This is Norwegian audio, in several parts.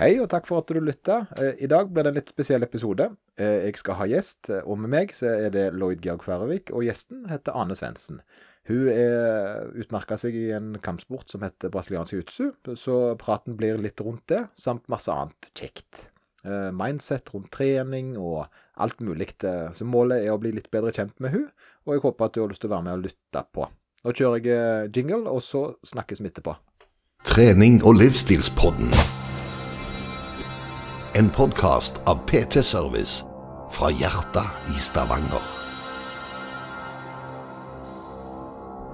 Hei, og takk for at du lytta. Eh, I dag blir det en litt spesiell episode. Eh, Jeg skal ha gjest, eh, og med meg så er det Lloyd Georg Færøvik, og gjesten heter Ane Svendsen. Hun er utmerka seg i en kampsport som heter brasiliansk jiu-jitsu, så praten blir litt rundt det, samt masse annet kjekt. Mindset rundt trening og alt mulig. Så målet er å bli litt bedre kjent med hun, og jeg håper at du har lyst til å være med og lytte på. Nå kjører jeg jingle, og så snakkes vi etterpå. Trening og livsstilspodden. En podkast av PT Service fra hjertet i Stavanger.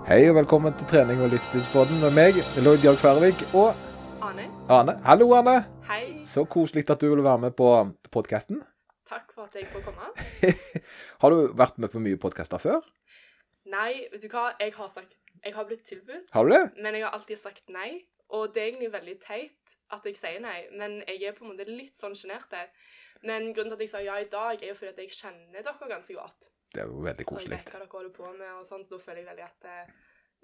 Hei og velkommen til trening og livsstilspodden med meg, Lloyd Bjørg Færvik og Ane, Ane. Hallo, Ane! hei. Så koselig at du vil være med på podkasten. Takk for at jeg får komme. Har du vært med på mye podkaster før? Nei, vet du hva? Jeg har sagt Jeg har blitt tilbudt, Har du det? men jeg har alltid sagt nei. Og det er egentlig veldig teit at jeg sier nei, men jeg er på en måte litt sånn sjenert. Men grunnen til at jeg sa ja i dag, er jo fordi at jeg kjenner dere ganske godt. Det er jo veldig koselig. Og jeg vet hva dere holder på med, og sånn, så da føler jeg veldig at eh,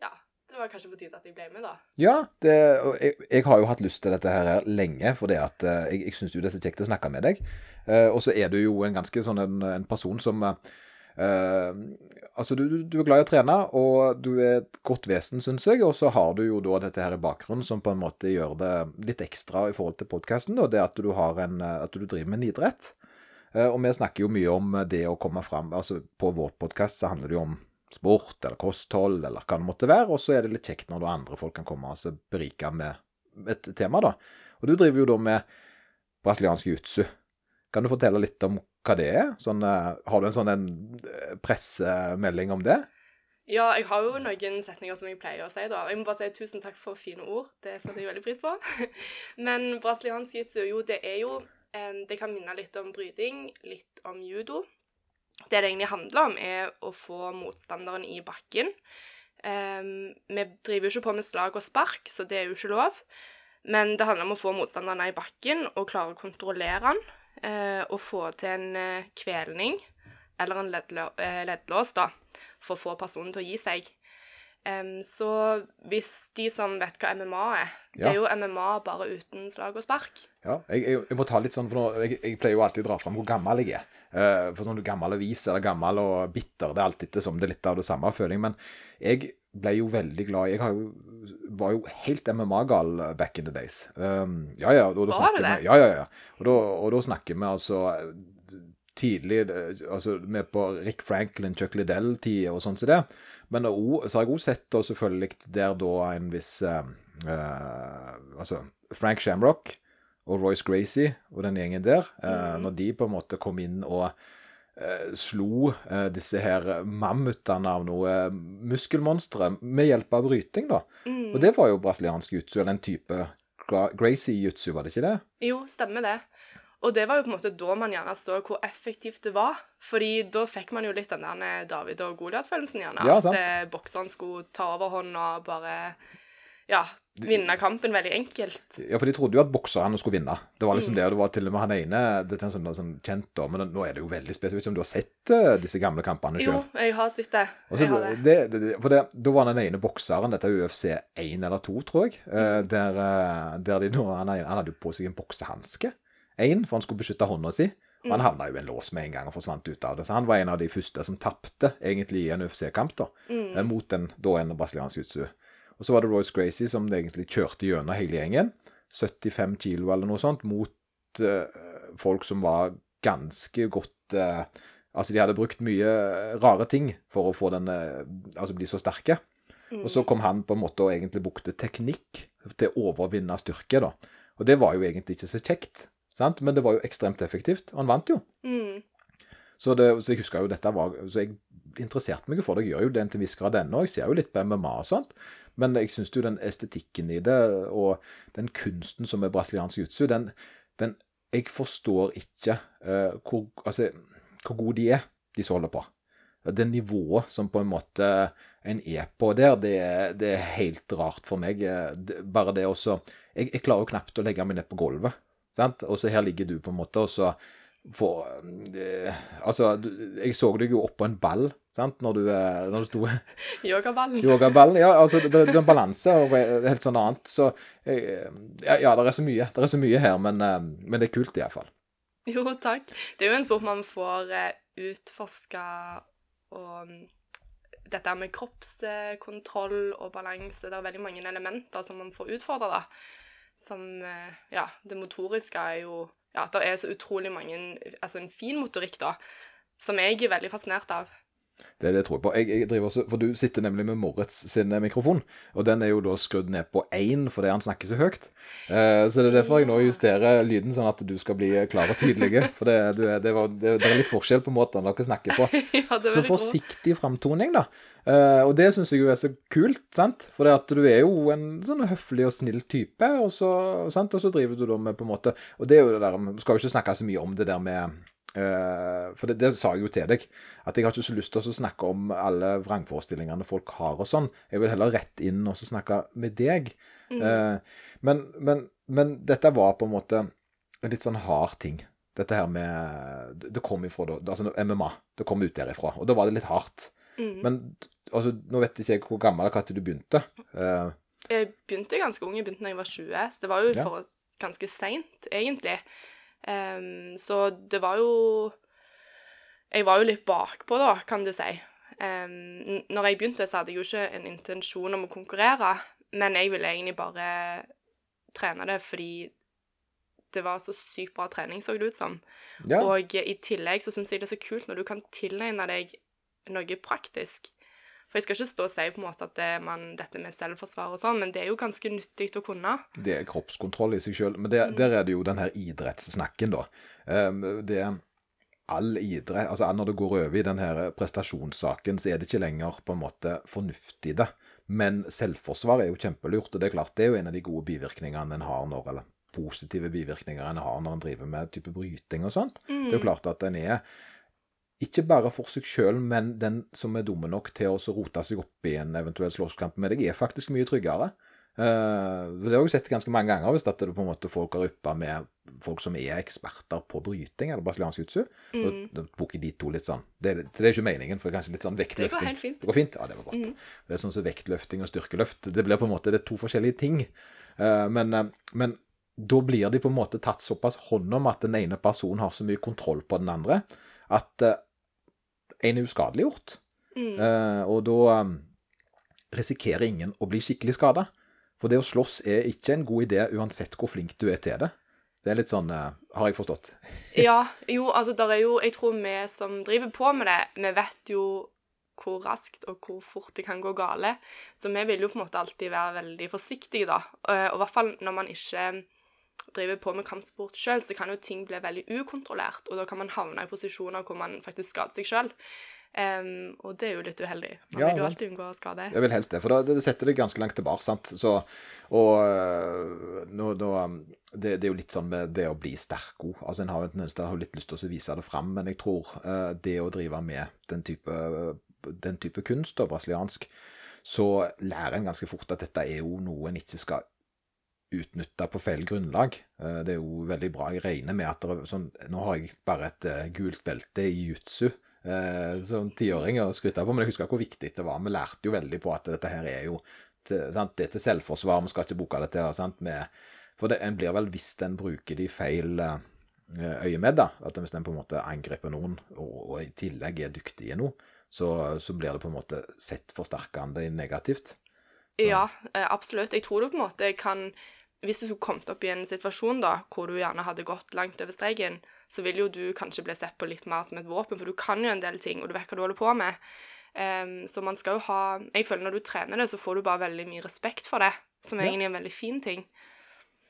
Ja, det var kanskje på tide at jeg ble med, da. Ja, det, og jeg, jeg har jo hatt lyst til dette her lenge, for det at eh, jeg, jeg syns jo det er så kjekt å snakke med deg. Eh, og så er du jo en ganske sånn en, en person som eh, Altså, du, du- er glad i å trene, og du er et godt vesen, syns jeg. Og så har du jo da dette her i bakgrunnen som på en måte gjør det litt ekstra i forhold til podkasten. Det at du har en At du driver med en idrett. Uh, Og vi snakker jo mye om det å komme fram. Altså, på vår podkast så handler det jo om sport eller kosthold eller hva det måtte være. Og så er det litt kjekt når da andre folk kan komme og altså, berike med et tema, da. Og du driver jo da med brasiliansk jiu-jitsu. Kan du fortelle litt om hva det er? Sånn, eh, har du en sånn eh, pressemelding om det? Ja, jeg har jo noen setninger som jeg pleier å si, da. Jeg må bare si tusen takk for fine ord. Det setter jeg veldig pris på. Men brasiliansk jitsu, jo, det er jo eh, Det kan minne litt om bryting, litt om judo. Det det egentlig handler om, er å få motstanderen i bakken. Eh, vi driver jo ikke på med slag og spark, så det er jo ikke lov. Men det handler om å få motstanderen i bakken og klare å kontrollere han. Eh, å få til en eh, kvelning, eller en eh, leddlås, da for å få personen til å gi seg. Um, så hvis de som vet hva MMA er Det er jo MMA bare uten slag og spark. Ja, jeg, jeg, jeg må ta litt sånn, for nå, jeg, jeg pleier jo alltid å dra fram hvor gammel jeg er. Uh, for sånn gammel og vis eller gammel og bitter, det er alltid det som det er litt av det samme føling. Men jeg ble jo veldig glad Jeg jo, var jo helt MMA-gal back in the days. Um, ja, ja. Og da snakker vi, ja, ja, ja. Og da, og da snakker vi altså tidlig altså med på Rick Franklin, Chuck Liddell-tida og sånn som det. Men også, så har jeg også sett da selvfølgelig der da en viss uh, Altså Frank Shamrock og Royce Gracie og den gjengen der, eh, når de på en måte kom inn og slo eh, disse her mammutene av noe muskelmonstre med hjelp av bryting, da. Og det var jo brasiliansk jutsu, eller en type gra- Gracie-jutsu, var det ikke det? Jo, stemmer det. Og det var jo på en måte da man gjerne så hvor effektivt det var. Fordi da fikk man jo litt den der David og Goliat-følelsen, gjerne. Ja, sant. At bokserne bokseren skulle ta overhånd og bare ja, vinne kampen veldig enkelt. Ja, for de trodde jo at bokserne skulle vinne. Det var liksom det, og det var til og med han ene det er sånn, sånn kjent, da, men nå er det jo veldig spesifikt. Om du har sett uh, disse gamle kampene Jo, jeg har sett det. Også, Jeg har det. det, det, det, for det, Da var den ene bokseren, dette er UFC 1 eller 2, tror jeg, eh, der, eh, der de nå, han, han hadde jo på seg en boksehanske. Én, for han skulle beskytte hånda si. Og han havna jo i en lås med en gang og forsvant ut av det. Så han var en av de første som tapte egentlig i en UFC-kamp, da. mm. Mot en, da en brasiliansk jutsu. Og så var det Royce Gracie som egentlig kjørte gjennom hele gjengen. 75 kilo eller noe sånt, mot eh, folk som var ganske godt eh, Altså, de hadde brukt mye rare ting for å få den eh, Altså bli så sterke. Og så kom han på en måte og egentlig brukte teknikk til å overvinne styrke, da. Og det var jo egentlig ikke så kjekt, sant? men det var jo ekstremt effektivt. Og han vant jo. Mm. Så, det, så jeg husker jo dette var Så jeg interesserte meg for det. Jeg gjør jo det til en viss grad ennå. Jeg ser jo litt på MMA og sånt. Men jeg syns jo den estetikken i det, og den kunsten som er brasiliansk jutsu, den, den Jeg forstår ikke uh, hvor, altså, hvor gode de er, de som holder på. Det nivået som på en måte en er på der, det, det er helt rart for meg. Det, bare det også jeg, jeg klarer jo knapt å legge meg ned på gulvet. Og så her ligger du på en måte, og så får eh, Altså, jeg så deg jo oppå på en ball sant? Når du, eh, når du sto Yogaballen. yogaballen. Ja, altså, det, det er en balanse og helt sånn annet. Så eh, ja, det er så mye. Det er så mye her, men, eh, men det er kult iallfall. Jo, takk. Det er jo en sport man får utforska og mm, dette med kroppskontroll og balanse. Det er veldig mange elementer som man får utfordra, da. Som Ja, det motoriske er jo Ja, det er så utrolig mange Altså en fin motorikk, da, som jeg er veldig fascinert av. Det, det tror jeg på. Jeg, jeg driver også, for Du sitter nemlig med Moritz sin eh, mikrofon, og den er jo da skrudd ned på én fordi han snakker så høyt. Eh, så det er derfor jeg nå justerer lyden, sånn at du skal bli klar og tydelig. For det, du, det, var, det, er litt forskjell på måten dere snakker på. ja, Så forsiktig framtoning, da. Eh, og det syns jeg jo er så kult, sant? For at du er jo en sånn høflig og snill type, og så, sant? og så driver du da med på en måte Og det er jo det der Vi skal jo ikke snakke så mye om det der med eh, For det, det sa jeg jo til deg, at jeg har ikke så lyst til å snakke om alle vrangforestillingene folk har og sånn. Jeg vil heller rett inn og snakke med deg. Eh, men, men, men dette var på en måte en litt sånn hard ting. Dette her med Det kom ifra da, altså MMA. Det kom ut derifra. Og da var det litt hardt. Mm. Men altså, nå vet ikke jeg hvor gammel eller når du begynte. Eh, Jeg begynte ganske ung, jeg begynte da jeg var 20, så det var jo Ja. ganske seint, egentlig. Ehm, så det var jo Jeg var jo litt bakpå, da, kan du si. Um, når jeg begynte, så hadde jeg jo ikke en intensjon om å konkurrere, men jeg ville egentlig bare trene det fordi det var så sykt bra trening, så det ut som. ja. Og i tillegg så syns jeg det er så kult når du kan tilegne deg noe praktisk. For jeg skal ikke stå og si på en måte at det, man, dette med selvforsvar og sånn, men det er jo ganske nyttig å kunne. Det er kroppskontroll i seg sjøl. Men det, der er det jo den her idrettssnakken, da. Um, det all idrett Altså når det går over i den her prestasjonssaken, så er det ikke lenger på en måte fornuft i det. Men selvforsvar er jo kjempelurt, og det er klart det er jo en av de gode bivirkningene en har når Eller positive bivirkninger en har når en driver med type bryting og sånt. Det er jo klart at en er ikke bare for seg sjøl, men den som er dumme nok til å rote seg opp i en eventuell slåsskamp med deg, er faktisk mye tryggere. Uh, det har jeg sett ganske mange ganger, hvis at det på en måte folk har yppa med folk som er eksperter på bryting eller brasiliansk jiu-jitsu. Mm. Da tok de to litt sånn Det, er- det er ikke meningen, for det er kanskje litt sånn vektløfting. Det går helt fint. Det går fint? Ja, det var godt. Det er sånn som vektløfting og styrkeløft. Det blir på en måte det er to forskjellige ting. Uh, men, uh, men da blir de på en måte tatt såpass hånd om at den ene personen har så mye kontroll på den andre, at en er uskadeliggjort. Mm. Uh, og da eh, risikerer ingen å bli skikkelig skada. For det å slåss er ikke en god idé uansett hvor flink du er til det. Det er litt sånn uh, Har jeg forstått? Ja, jo, altså der er jo Jeg tror vi som driver på med det, vi vet jo hvor raskt og hvor fort det kan gå gale. Så vi vil jo på en måte alltid være veldig forsiktige, da. Eh, Og i hvert fall når man ikke driver på med kampsport sjøl, så kan jo ting bli veldig ukontrollert, og da kan man havne i posisjoner hvor man faktisk skader seg sjøl. og det er jo litt uheldig. Man Ja, vil jo alltid unngå å skade. Jeg vil helst det, for da, det setter deg ganske langt tilbake. sant? Så, og øh, nå, nå, um, det, det er jo litt sånn med det å bli sterk òg. Altså, en har jo en tendens til litt lyst til å vise det fram, men jeg tror uh, det å drive med den type, den type kunst, da, brasiliansk, så lærer en ganske fort at dette er jo noe en ikke skal utnytte på feil grunnlag. Eh, Det er jo veldig bra. Jeg regner med at det sånn Nå har jeg bare et eh, gult belte i jutsu eh, som tiåring å skryte på, men jeg husker hvor viktig det var. Vi lærte jo veldig på at dette her er jo sant? Det er til selvforsvar, vi skal ikke bruke det til sant? Med, For det, en blir vel hvis en bruker de feil øyemed, da. At hvis en på en måte angriper noen, og, og i tillegg er dyktig i noe, så, så blir det på en måte sett forsterkende negativt. Ja, eh, absolutt. Jeg tror du på en måte kan Hvis du skulle kommet opp i en situasjon da, hvor du gjerne hadde gått langt over streken, så vil jo du kanskje bli sett på litt mer som et våpen, for du kan jo en del ting, og du vet hva du holder på med. Um, så man skal jo ha Jeg føler når du trener det, så får du bare veldig mye respekt for det, som egentlig er en veldig fin ting.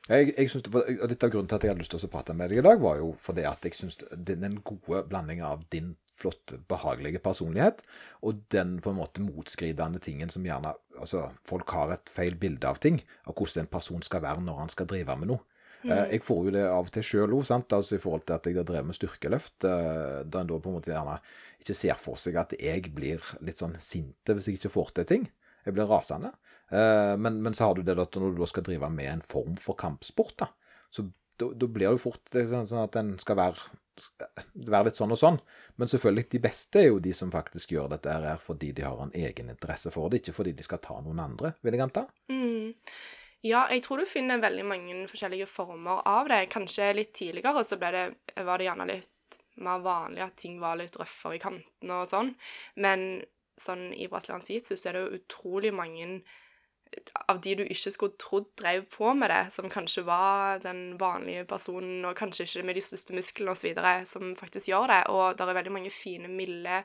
Jeg, jeg synes og Litt av grunnen til at jeg hadde lyst til å prate med deg i dag, var jo fordi at jeg syns den gode blandinga av din flotte, behagelige personlighet og den på en måte motskridende tingen som gjerne altså Folk har et feil bilde av ting, av hvordan en person skal være når han skal drive med noe. Mm. Jeg får jo det av og til sjøl òg, altså i forhold til at jeg har drevet med styrkeløft. eh, Da en da på en måte gjerne ikke ser for seg at jeg blir litt sånn sinte hvis jeg ikke får til ting. Jeg blir rasende. Eh, Men, men så har du det at når du da skal drive med en form for kampsport, da, så da, blir det fort det er sånn sånn at en skal være være litt sånn og sånn. Men selvfølgelig, de beste er jo de som faktisk gjør dette her fordi de har en egen interesse for det, ikke fordi de skal ta noen andre, vil jeg anta. Mm. Ja, jeg tror du finner veldig mange forskjellige former av det. Kanskje litt tidligere så det, var det gjerne litt mer vanlig at ting var litt røffere i kantene og sånn. Men sånn i brasiliansk jiu-jitsu så er det jo utrolig mange av de du ikke skulle trodd drev på med det, som kanskje var den vanlige personen, og kanskje ikke med de største musklene osv., som faktisk gjør det. Og det er veldig mange fine, milde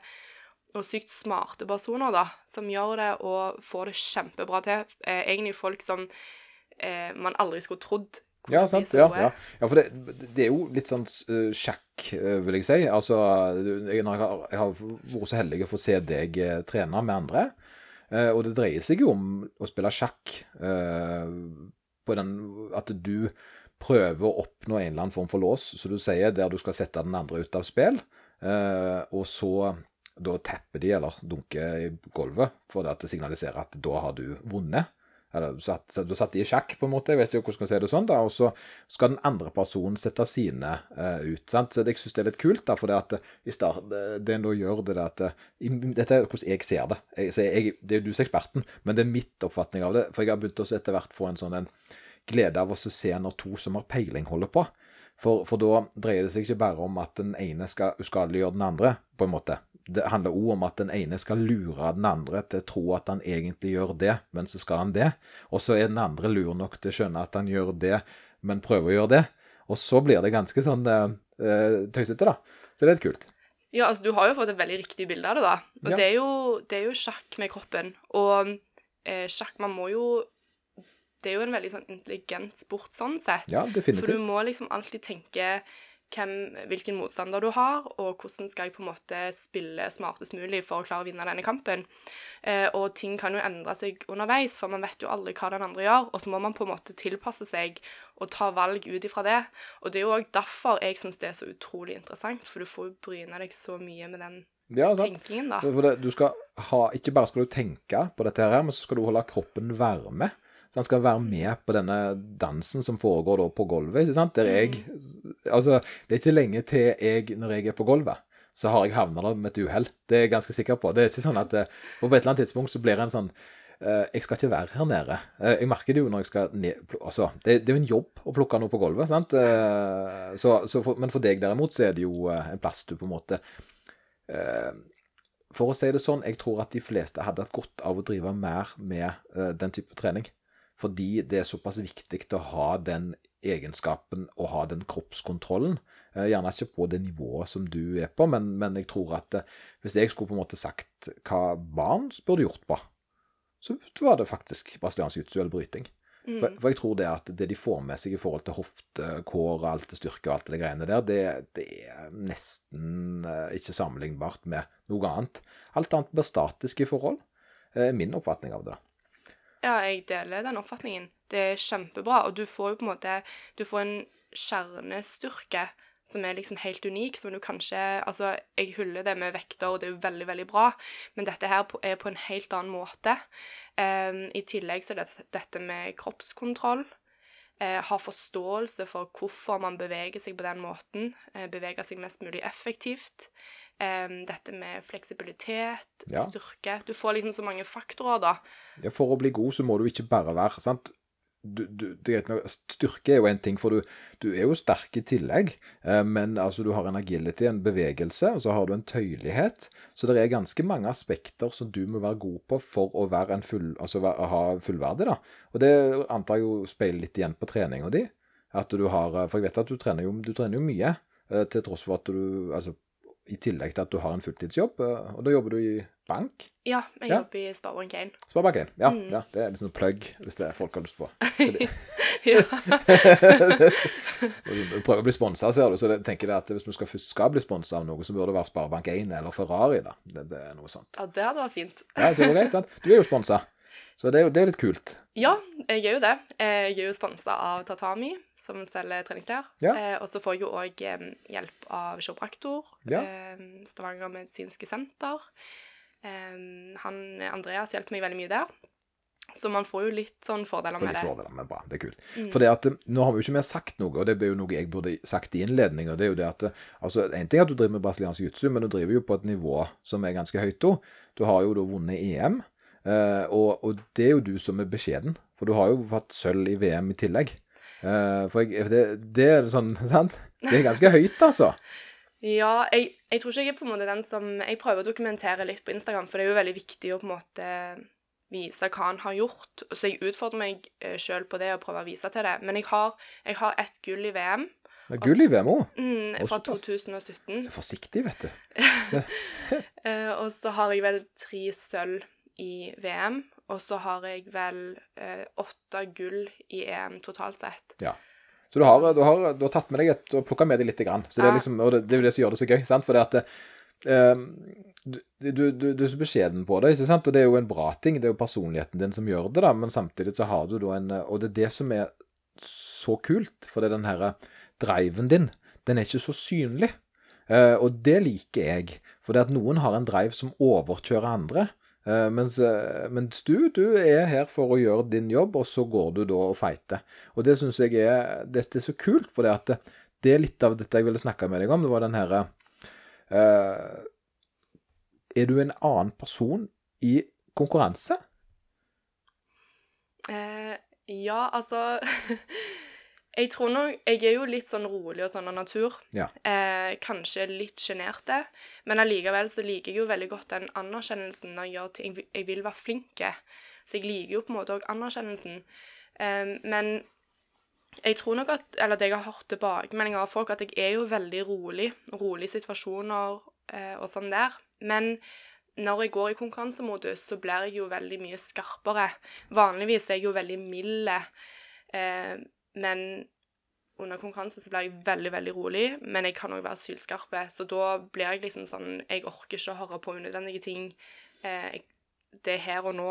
og sykt smarte personer da, som gjør det og får det kjempebra til. Eh, egentlig folk som eh, man aldri skulle trodd. Ja, sant. Ja, ja. ja, for det, det, er jo litt sånn uh, sjakk, uh, vil jeg si. Altså, jeg, jeg har, vært så heldig å få se deg trene med andre, Eh, og det dreier seg jo om å spille sjakk eh, på den At du prøver å oppnå en eller annen form for lås, som du sier, der du skal sette den andre ut av spill. Eh, og så da tapper de, eller dunker i gulvet, for at det signaliserer at da har du vunnet. Eller du satt, du satt i sjakk, på en måte. Jeg vet ikke hvordan man skal si det sånn. da, Og så skal den andre personen sette sine uh, ut. sant? Så Jeg syns det er litt kult, da, for det at eh, i start, det en da gjør, det at i, Dette er hvordan jeg ser det. Jeg, jeg, det er jo du som er eksperten, men det er mitt oppfatning av det. For jeg har begynt å etter hvert få en sånn en glede av å se når to som har peiling, holder på. For, for da dreier det seg ikke bare om at den ene skal uskadeliggjøre den andre, på en måte det handler òg om at den ene skal lure den andre til å tro at han egentlig gjør det, men så skal han det. Og så er den andre lur nok til å skjønne at han gjør det, men prøver å gjøre det. Og så blir det ganske sånn uh, tøysete, da. Så det er litt kult. Ja, altså du har jo fått et veldig riktig bilde av det, da. Og ja. det, er jo, det, er jo, sjakk med kroppen. Og eh, sjakk Man må jo Det er jo en veldig sånn intelligent sport sånn sett. Ja, definitivt. For du må liksom alltid tenke hvem, hvilken motstander du har, og hvordan skal jeg på en måte spille smartest mulig for å klare å vinne denne kampen. Eh, og ting kan jo endre seg underveis, for man vet jo aldri hva den andre gjør. Og så må man på en måte tilpasse seg og ta valg ut ifra det. Og det er jo òg derfor jeg syns det er så utrolig interessant, for du får jo bryne deg så mye med den ja, tenkingen, da. For det, du skal ha, ikke bare skal du tenke på dette her, men så skal du holde kroppen varme. Så han skal være med på denne dansen som foregår da på gulvet. Der jeg Altså, det er ikke lenge til jeg, når jeg er på gulvet, så har jeg havna der med et uhell. Det er jeg ganske sikker på. Det er ikke sånn at eh, På et eller annet tidspunkt så blir det en sånn uh, Jeg skal ikke være her nede. Uh, jeg merker det jo når jeg skal ned Altså, det, det er jo en jobb å plukke noe på gulvet, sant? Så, så for, men for deg derimot så er det jo en plass du på en måte For å si det sånn, jeg tror at de fleste hadde hatt godt av å drive mer med den type trening. Fordi det er såpass viktig å ha den egenskapen og ha den kroppskontrollen. Eh, gjerne ikke på det nivået som du er på, men, men jeg tror at eh, hvis jeg skulle på en måte sagt hva barn burde gjort på, så var det faktisk brasiliansk jiu eller bryting. Mm. For, for, jeg tror det at det de får med seg i forhold til hofte, kår, alt det styrke og alt det greiene der, det, det, er nesten eh, ikke sammenlignbart med noe annet. Alt annet blir statisk i forhold, min oppfatning av det. da. Ja, jeg deler den oppfatningen. Det er kjempebra. Og du får jo på en måte Du får en kjernestyrke som er liksom helt unik, som du kanskje Altså, jeg hyller det med vekter, og det er jo veldig, veldig bra, men dette her er på en helt annen måte. Um, I tillegg så er det dette med kroppskontroll. Uh, ha forståelse for hvorfor man beveger seg på den måten. Uh, beveger seg mest mulig effektivt. Um, dette med fleksibilitet, ja. styrke Du får liksom så mange faktorer, da. Ja, for å bli god så må du ikke bare være sant? Du, du, det, styrke er jo en ting, for du, du er jo sterk i tillegg. Eh, men altså, du har en agility, en bevegelse, og så har du en tøyelighet. Så det er ganske mange aspekter som du må være god på for å være en full, altså, ha fullverdig. da. Og det antar jeg jo speiler litt igjen på treninga di. At du har, For jeg vet at du trener jo, du trener jo mye, eh, til tross for at du altså i tillegg til at du har en fulltidsjobb. Eh, og da jobber du i bank? Ja, jeg ja. jobber i Sparebank1. Sparebank1, ja, mm. ja. Det er liksom plugg, hvis det er folk har lyst på. du prøver å bli sponsa, ser du. Så jeg tenker jeg at hvis du skal, først skal bli sponsa av noe, så burde det være Sparebank1 eller Ferrari. da. Det, det, er noe sånt. Ja, det hadde vært fint. ja, så det greit, sant? Du er jo sponsa. Så det er jo det er litt kult. Ja, jeg er jo det. Jeg er jo sponsa av Tatami, som selger treningsklær. Ja. Eh, og så får jeg jo òg hjelp av kiropraktor, ja. Stavanger medisinske senter. han Andreas hjelper meg veldig mye der. Så man får jo litt sånn fordeler med litt det. fordeler, men bra. Det er kult. Mm. For det at, eh, nå har vi jo ikke mer sagt noe, og det er jo noe jeg burde sagt i innledning, og det er jo det at eh, altså, En ting er at du driver med brasiliansk jiu-jitsu, men du driver jo på et nivå som er ganske høyt. Du har jo da vunnet EM, eh, og, og det er jo du som er beskjeden. For du har jo fått sølv i VM i tillegg. Eh, for jeg, det, det er sånn, sant? Det er ganske høyt, altså. Ja, jeg, jeg tror ikke jeg er på en måte den som Jeg prøver å dokumentere litt på Instagram, for det er jo veldig viktig å på en måte vise hva han har gjort. Så jeg utfordrer meg uh, sjøl på det og prøver å vise til det. Men jeg har, jeg har ett gull i VM Det er gull i VM òg. mm, fra 2017. Så forsiktig, vet du. Eh, og så har jeg vel tre sølv i VM. Og så har jeg vel eh, åtte gull i EM totalt sett. Ja. Så du har, du har, du har tatt med deg et, og plukka med deg lite grann. Så det er liksom, og det, det er jo det som gjør det så gøy. sant? For det at du, du, du, du er så beskjeden på det, ikke sant? og det er jo en bra ting. Det er jo personligheten din som gjør det, da, men samtidig så har du da en Og det er det som er så kult, for det er den herre driven din. Den er ikke så synlig. Eh, og det liker jeg. For det at noen har en drive som overkjører andre. Eh, mens, eh, mens du, du er her for å gjøre din jobb, og så går du da og feiter. Og det syns jeg er, det, er så kult, for det, det er litt av dette jeg ville snakke med deg om. Det var den herre uh, Er du en annen person i konkurranse? Uh, ja, altså Jeg tror nok Jeg er jo litt sånn rolig og sånn av natur. Ja. Eh, kanskje litt sjenerte. Men allikevel så liker jeg jo veldig godt den anerkjennelsen når jeg gjør ting. Jeg vil være flink. Så jeg liker jo på en måte òg anerkjennelsen. Eh, men jeg tror nok at Eller at jeg har hørt tilbakemeldinger av folk at jeg er jo veldig rolig. Rolig situasjoner eh, og sånn der. Men når jeg går i konkurransemodus, så blir jeg jo veldig mye skarpere. Vanligvis er jeg jo veldig mild, eh, men under konkurranse så blir jeg veldig, veldig rolig. Men jeg kan òg være sylskarp, så da blir jeg liksom sånn Jeg orker ikke å høre på unødvendige ting. Eh, det er her og nå.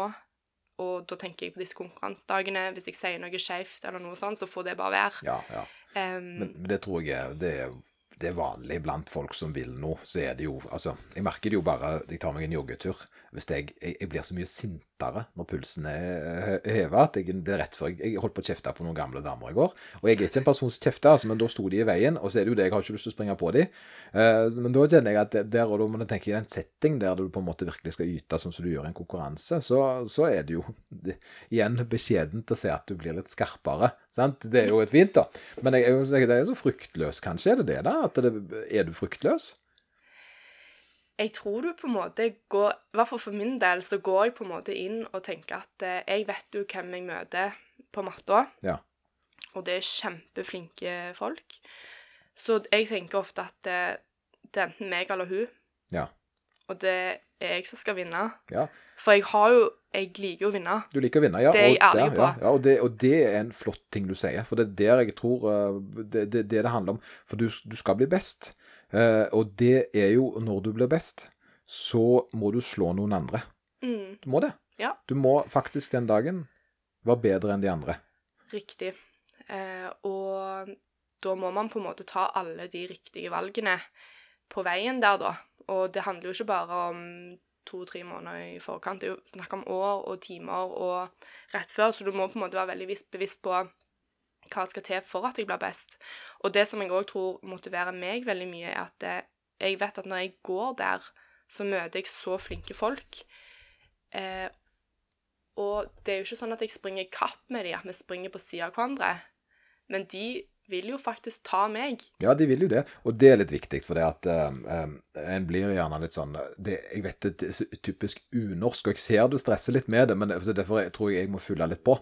Og da tenker jeg på disse konkurransedagene. Hvis jeg sier noe skeivt eller noe sånt, så får det bare være. Ja, ja. Um, Men det tror jeg det er, det er vanlig blant folk som vil noe. Så er det jo Altså, jeg merker det jo bare Jeg tar meg en joggetur. Hvis jeg, jeg, jeg blir så mye sintere når pulsen er heva at jeg, det er rett før jeg, jeg holdt på å kjefte på noen gamle damer i går. Og jeg er ikke en person som kjefter, altså, men da sto de i veien, og så er det jo det, jeg har ikke lyst til å springe på de. Uh, men da kjenner jeg at der og da må du tenke i den setting der du på en måte virkelig skal yte sånn som du gjør i en konkurranse, så, så er det jo igjen beskjedent å se at du blir litt skarpere. Sant? Det er jo et fint, da. Men jeg, jeg, det er så fryktløs, kanskje? Er det det, da? Det, er du fryktløs? jeg tror du på en måte går I hvert fall for min del så går jeg på en måte inn og tenker at eh, jeg vet jo hvem jeg møter på matta. Ja. Og det er kjempeflinke folk. Så jeg tenker ofte at det, det er enten meg eller hun. Ja. Og det er jeg som skal vinne. Ja. For jeg har jo Jeg liker jo å vinne. Du liker å vinne, ja. Det er jeg ærlig på. Ja, ja, og, det, og det er en flott ting du sier, for det er der jeg tror uh, det, det, det det handler om. For du, du skal bli best. uh, og det er jo når du blir best, så må du slå noen andre. Mm, Du må det. Ja. Du må faktisk den dagen være bedre enn de andre. riktig. Uh, og da må man på en måte ta alle de riktige valgene på veien der, da. Og det handler jo ikke bare om to-tre måneder i forkant. Det er jo snakk om år og timer og rett før, så du må på en måte være veldig bevisst på hva skal til for at jeg blir best. Og det som jeg òg tror motiverer meg veldig mye, er at eh, jeg vet at når jeg går der, så møter jeg så flinke folk. Eh, og det er jo ikke sånn at jeg springer kapp med dem, at vi springer på siden av hverandre. Men de vil jo faktisk ta meg. Ja, de vil jo det, og det er litt viktig, for det at um, en blir gjerne litt sånn det, Jeg vet det er typisk unorsk, og jeg ser du stresser litt med det, men derfor tror jeg jeg må fylle litt på.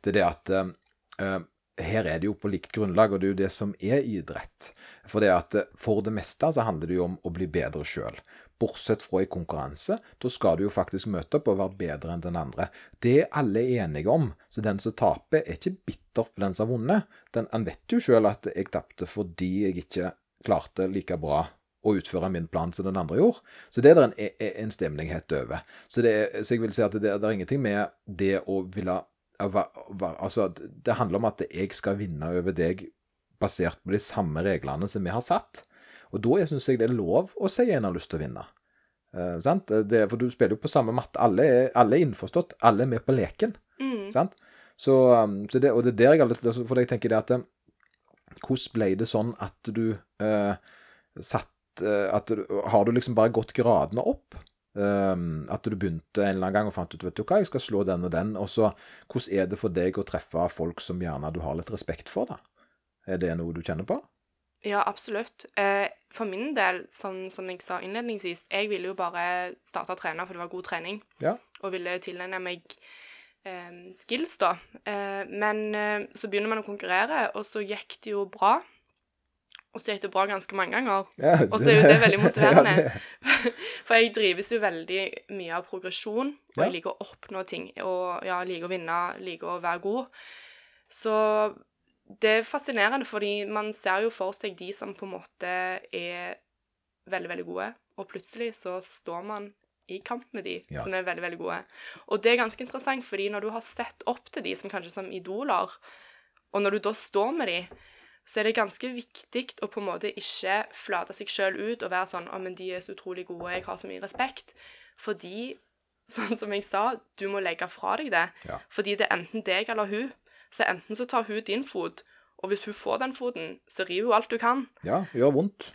Det er det at um, her er det jo på likt grunnlag, og det er jo det som er idrett. For det at uh, for det meste så handler det jo om å bli bedre sjøl. Bortsett fra i konkurranse, da skal du jo faktisk møte opp og være bedre enn den andre. Det er alle enige om, så den som taper, er ikke bitter på den som har vunnet. Han vet jo sjøl at jeg tapte fordi jeg ikke klarte like bra å utføre min plan som den andre gjorde. Så det er det en, en helt over. Så, er- så jeg vil si at det, det er ingenting med det å ville Altså, det handler om at jeg skal vinne over deg basert på de samme reglene som vi har satt. Og da syns jeg det er lov å si en har lyst til å vinne. Uh, sant? Det, for du spiller jo på samme matte. Alle er, alle er innforstått. Alle er med på leken. Mm. Sant? Så, um, så det, og det er der jeg har litt lyst For jeg tenker det at eh, Hvordan ble det sånn at du uh, satt uh, at du, Har du liksom bare gått gradene opp? Um, at du begynte en eller annen gang og fant ut vet du hva, jeg skal slå den og den. og så, Hvordan er det for deg å treffe folk som gjerne du har litt respekt for? da? Er det noe du kjenner på? Ja, absolutt. Eh, for min del, som, som jeg sa innledningsvis, jeg ville jo bare starte å trene for det var god trening, Ja. og ville tilegne meg eh, skills, da. Eh, men eh, så begynner man å konkurrere, og så gikk det jo bra. Og så gikk det bra ganske mange ganger. Ja, Og så er jo det veldig motiverende. Ja, det- For jeg drives jo veldig mye av progresjon, og jeg liker å oppnå ting. Og ja, liker å vinne, liker å være god. Så det er fascinerende, fordi man ser jo for seg de som på en måte er veldig, veldig gode, og plutselig så står man i kamp med de Ja. som er veldig, veldig gode. Og det er ganske interessant, fordi når du har sett opp til de som kanskje som idoler, og når du da står med de, så er det ganske viktig å på en måte ikke flate seg sjøl ut og være sånn 'Å, men de er så utrolig gode, jeg har så mye respekt'. Fordi, sånn som jeg sa, du må legge fra deg det. Ja. Fordi det er enten deg eller hun. Så enten så tar hun din fot, og hvis hun får den foten, så river hun alt hun kan. ja, gjør vondt.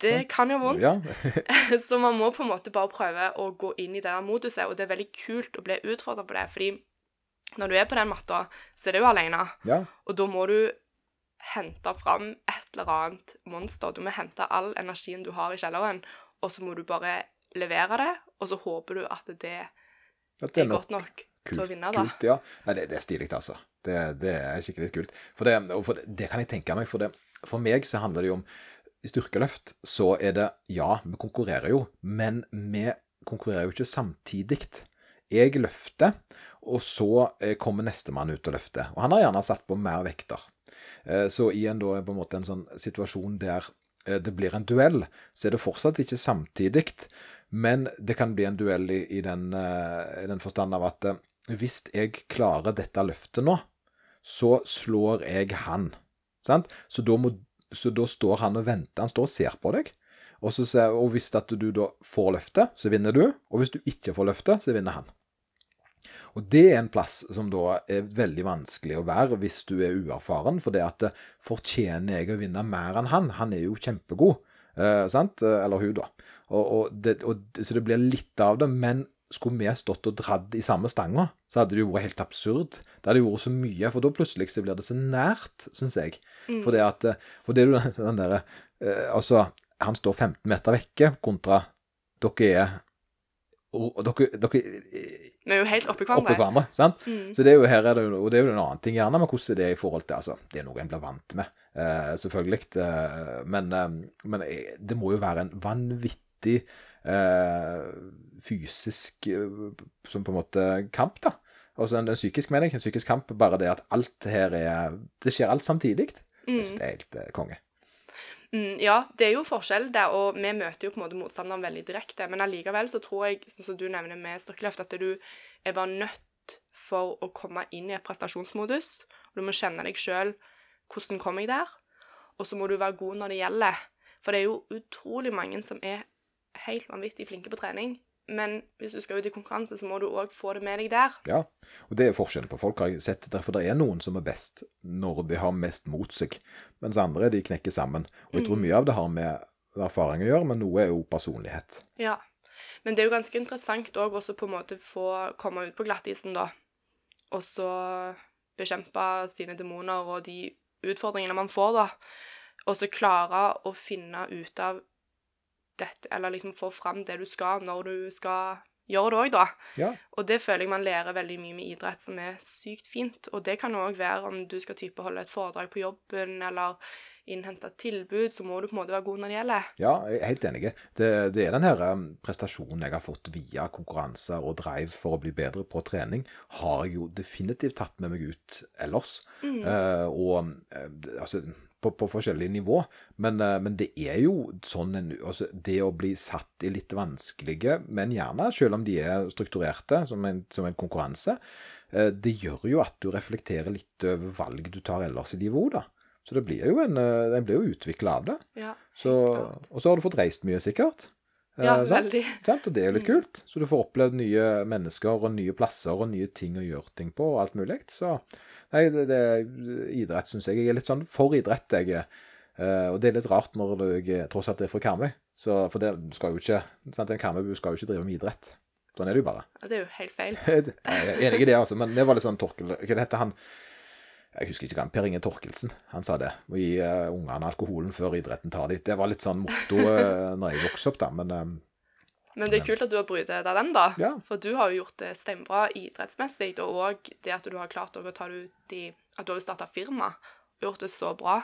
Det kan gjøre vondt. Ja. Så man må på en måte bare prøve å gå inn i det der moduset, og det er veldig kult å bli utfordra på det, fordi når du er på den matta, så er det jo alene, ja. og da må du hente fram et eller annet monster. Du må hente all energien du har i kjelleren, og så må du bare levere det, og så håper du at det At det er godt nok til å Kult, vinne, da. kult, ja. Nei, det, det er stilig, altså. Det, det er skikkelig kult. For det, for det, kan jeg tenke meg. For, det, for meg så handler det jo om I styrkeløft så er det Ja, vi konkurrerer jo, men vi konkurrerer jo ikke samtidig. Jeg løfter, og så eh, kommer nestemann ut og løfter. Og han har gjerne satt på mer vekter. Eh, Så i en, da, på en måte en sånn situasjon der eh, det blir en duell, så er det fortsatt ikke samtidig. Men det kan bli en duell i, i, den, i den forstand av at hvis jeg klarer dette løftet nå, så slår jeg han. Sant? Så, da må, så da står han og venter. Han står og ser på deg. Og, ser, og hvis du da får løftet, så vinner du. Og hvis du ikke får løftet, så vinner han. Og det er en plass som da er veldig vanskelig å være hvis du er uerfaren. For det at eh, fortjener jeg å vinne mer enn han? Han er jo kjempegod. Eh, sant? Eh, Eller hun, da. Og, og det, og, så det blir litt av det. Men skulle vi stått og dratt i samme stanga, så hadde det jo vært helt absurd. Det hadde jo vært så mye, for da plutselig så blir det så nært, syns jeg. For det at eh, For det er jo den- derre eh, Altså, han står 15 meter vekke kontra dere er og, dere, dere Vi er jo helt oppi oppi hverandre. hverandre. sant? Mm. Så det er jo her er det, og det er jo en annen ting gjerne, men hvordan er det i forhold til altså, Det er noe en blir vant med, eh, selvfølgelig. Eh, men eh, men eh, det må jo være en vanvittig eh, fysisk eh, som på en måte kamp, da. Altså en, en psykisk mening, en psykisk kamp. Bare det at alt her er Det skjer alt samtidig. Jeg synes Mm. det er helt eh, konge. Mm, ja, det er jo forskjell der, og vi møter jo på en måte motstanderen veldig direkte. Men allikevel så tror jeg, sånn som du nevner med styrkeløft, at du er bare nødt for å komme inn i et prestasjonsmodus. Og du må kjenne deg sjøl. Hvordan kom jeg der? Og så må du være god når det gjelder. For det er jo utrolig mange som er helt vanvittig flinke på trening. Men hvis du skal ut i konkurranse, så må du òg få det med deg der. Ja, og det er forskjellen på folk, har jeg sett. Derfor det er noen som er best når de har mest mot seg, mens andre de knekker sammen. Og jeg tror mye av det har med erfaring å gjøre, men noe er jo personlighet. Ja. Men det er jo ganske interessant òg også på en måte få komme ut på glattisen, da. Og så bekjempe sine demoner og de utfordringene man får, da. Og så klare å finne ut av dette, eller liksom få fram det du skal, når du skal gjøre det òg, da. Ja, Og det føler jeg man lærer veldig mye med idrett, som er sykt fint. Og det kan òg være om du skal type holde et foredrag på jobben, eller innhente tilbud, så må du på en måte være god når det gjelder. ja jeg er helt enig. Det, det er den her um, prestasjonen jeg har fått via konkurranser og drive for å bli bedre på trening, har jeg jo definitivt tatt med meg ut ellers. Eh, og eh, altså på, på forskjellige nivå. Men, eh, men det er jo sånn en, altså Det å bli satt i litt vanskelige, men gjerne, selv om de er strukturerte som en, som en konkurranse, eh, det gjør jo at du reflekterer litt over valg du tar ellers i livet òg, da. Så det blir jo en, eh, en blir jo utvikla av det. Ja, Så, og så har du fått reist mye, sikkert. Ja, Eh, sant? veldig. Sant? Og det er jo litt kult. Så du får opplevd nye mennesker og nye plasser og nye ting å gjøre ting på og alt mulig. Så nei, det, det idrett syns jeg. Jeg er litt sånn for idrett, jeg. Eh, og det er litt rart når jeg tross alt er fra Karmøy. Så For det skal jo ikke sant? En Karmøybu skal jo ikke drive med idrett. Sånn er det jo bare. Ja, det er jo helt feil. Jeg er enig i det, altså. Men det var litt sånn Torkel Hva heter han? Jeg husker ikke hva Per Inge Torkelsen. Han sa det. Å gi uh, ungene alkoholen før idretten tar dem. Det var litt sånn motto uh, når jeg vokste opp, da. Men um, Men det er kult at du har brytet deg den, da. Ja. For du har jo gjort det steinbra idrettsmessig, og òg det at du har klart å ta det ut i At du har jo starta firma gjort det så bra.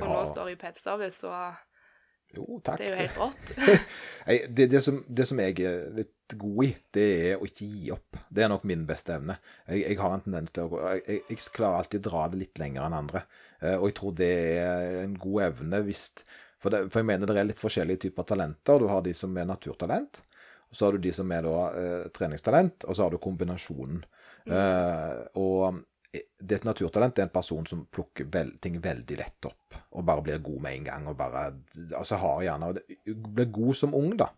Og nå står du i PT-service, og Jo, takk. det er jo helt rått. Det, det, som, det som jeg er litt god i, det er å ikke gi opp. Det er nok min beste evne. Jeg, jeg har en tendens til å jeg, jeg, klarer alltid å dra det litt lenger enn andre. Eh, og jeg tror det er en god evne hvis for, det, for jeg mener det er litt forskjellige typer talenter. Du har de som er naturtalent, og så har du de som er da eh, treningstalent, og så har du kombinasjonen. Eh, og det er et naturtalent det er en person som plukker vel, ting veldig lett opp, og bare blir god med en gang. og bare, altså har gjerne, og Blir god som ung, da.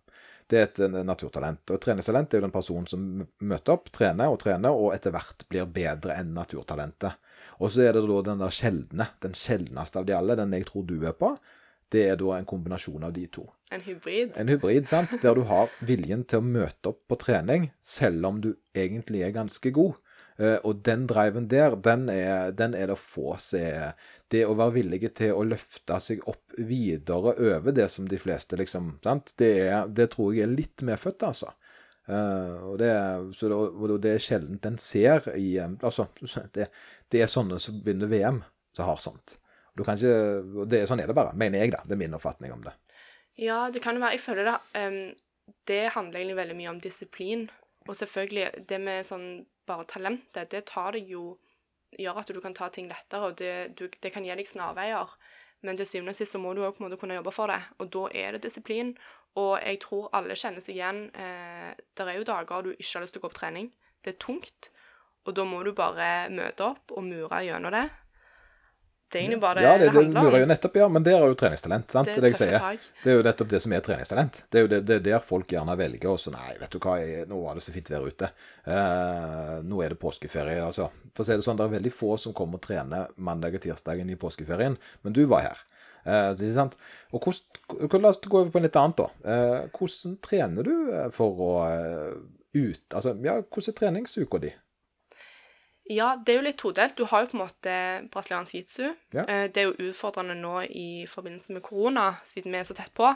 Det er et naturtalent. Og et treningstalent er jo den personen som møter opp, trener og trener, og etter hvert blir bedre enn naturtalentet. Og så er det da den der sjeldne, den sjeldneste av de alle, den jeg tror du er på. Det er da en kombinasjon av de to. En hybrid. En hybrid, sant? Der du har viljen til å møte opp på trening, selv om du egentlig er ganske god. Eh, og den driven der, den er, den er det få er Det å være villige til å løfte seg opp videre over det som de fleste, liksom sant? Det, er, det tror jeg er litt medfødt, altså. Uh, og det, det, og det er sjelden en ser i eh, Altså, det, det er sånne som vinner VM, som har sånt. Du kan ikke, og det, sånn er det bare, mener jeg, da. Det er min oppfatning om det. Ja, det kan jo være Jeg føler det um, Det handler egentlig veldig mye om disiplin. Og selvfølgelig, det med sånn bare talentet, det tar deg jo Gjør at du kan ta ting lettere, og det, du, det kan gi deg snarveier. Men til syvende og sist så må du òg kunne jobbe for det, og da er det disiplin. Og jeg tror alle kjenner seg igjen. Eh, det er jo dager du ikke har lyst til å gå på trening. Det er tungt. Og da må du bare møte opp og mure gjennom det. Det er egentlig bare det ja, det, det, det handler om. lurer jo nettopp, ja, men der er jo treningstalent. sant? Det Det, er jo nettopp det som er treningstalent. Det er jo det, det er der folk gjerne velger og så Nei, vet du hva, jeg, nå var det så fint vær ute. Eh, nå er det påskeferie. altså. For å si det sånn, Det er veldig få som kommer og trener mandag og tirsdagen i påskeferien, men du var her. Eh, det sant? Og hvordan, La oss gå over på litt annet, da. Eh, hvordan trener du eh, for å eh, ut... Altså, ja, hvordan er treningsuka di? Ja, det er jo litt todelt. Du har jo på en måte brasiliansk jitsu. Ja. Eh, Det er jo utfordrende nå i forbindelse med korona, siden vi er så tett på.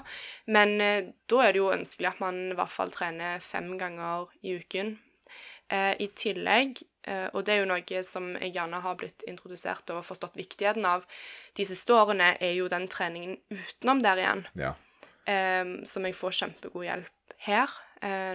Men eh, da er det jo ønskelig at man i hvert fall trener fem ganger i uken. Eh, I tillegg, og det er jo noe som jeg gjerne har blitt introdusert og forstått viktigheten av de siste årene, er jo den treningen utenom der igjen Ja. som jeg får kjempegod hjelp her.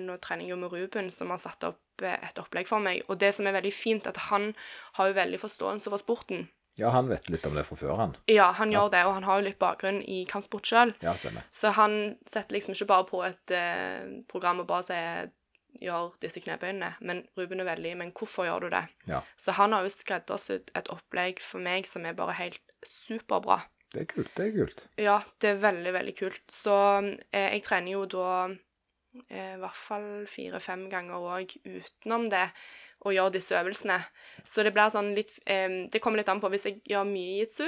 Nå trener jeg jo med Ruben, som har satt opp et opplegg for meg. Og det som er veldig fint, at han har jo veldig forståelse for sporten. ja, han vet litt om det fra før, han. Ja, han gjør det, og han har jo litt bakgrunn i kampsport sjøl. Ja, stemmer. Så han setter liksom ikke bare på et eh, program og bare sier gjør disse knebøyene, men Ruben er veldig Men hvorfor gjør du det? Ja. Så han har jo skreddersydd et opplegg for meg som er bare helt superbra. Det er kult. Det er kult. Ja, det er veldig, veldig kult. Så eh, jeg trener jo da eh, i hvert fall fire-fem ganger òg utenom det å gjøre disse øvelsene. Så det blir sånn litt eh, Det kommer litt an på. Hvis jeg gjør mye jitsu,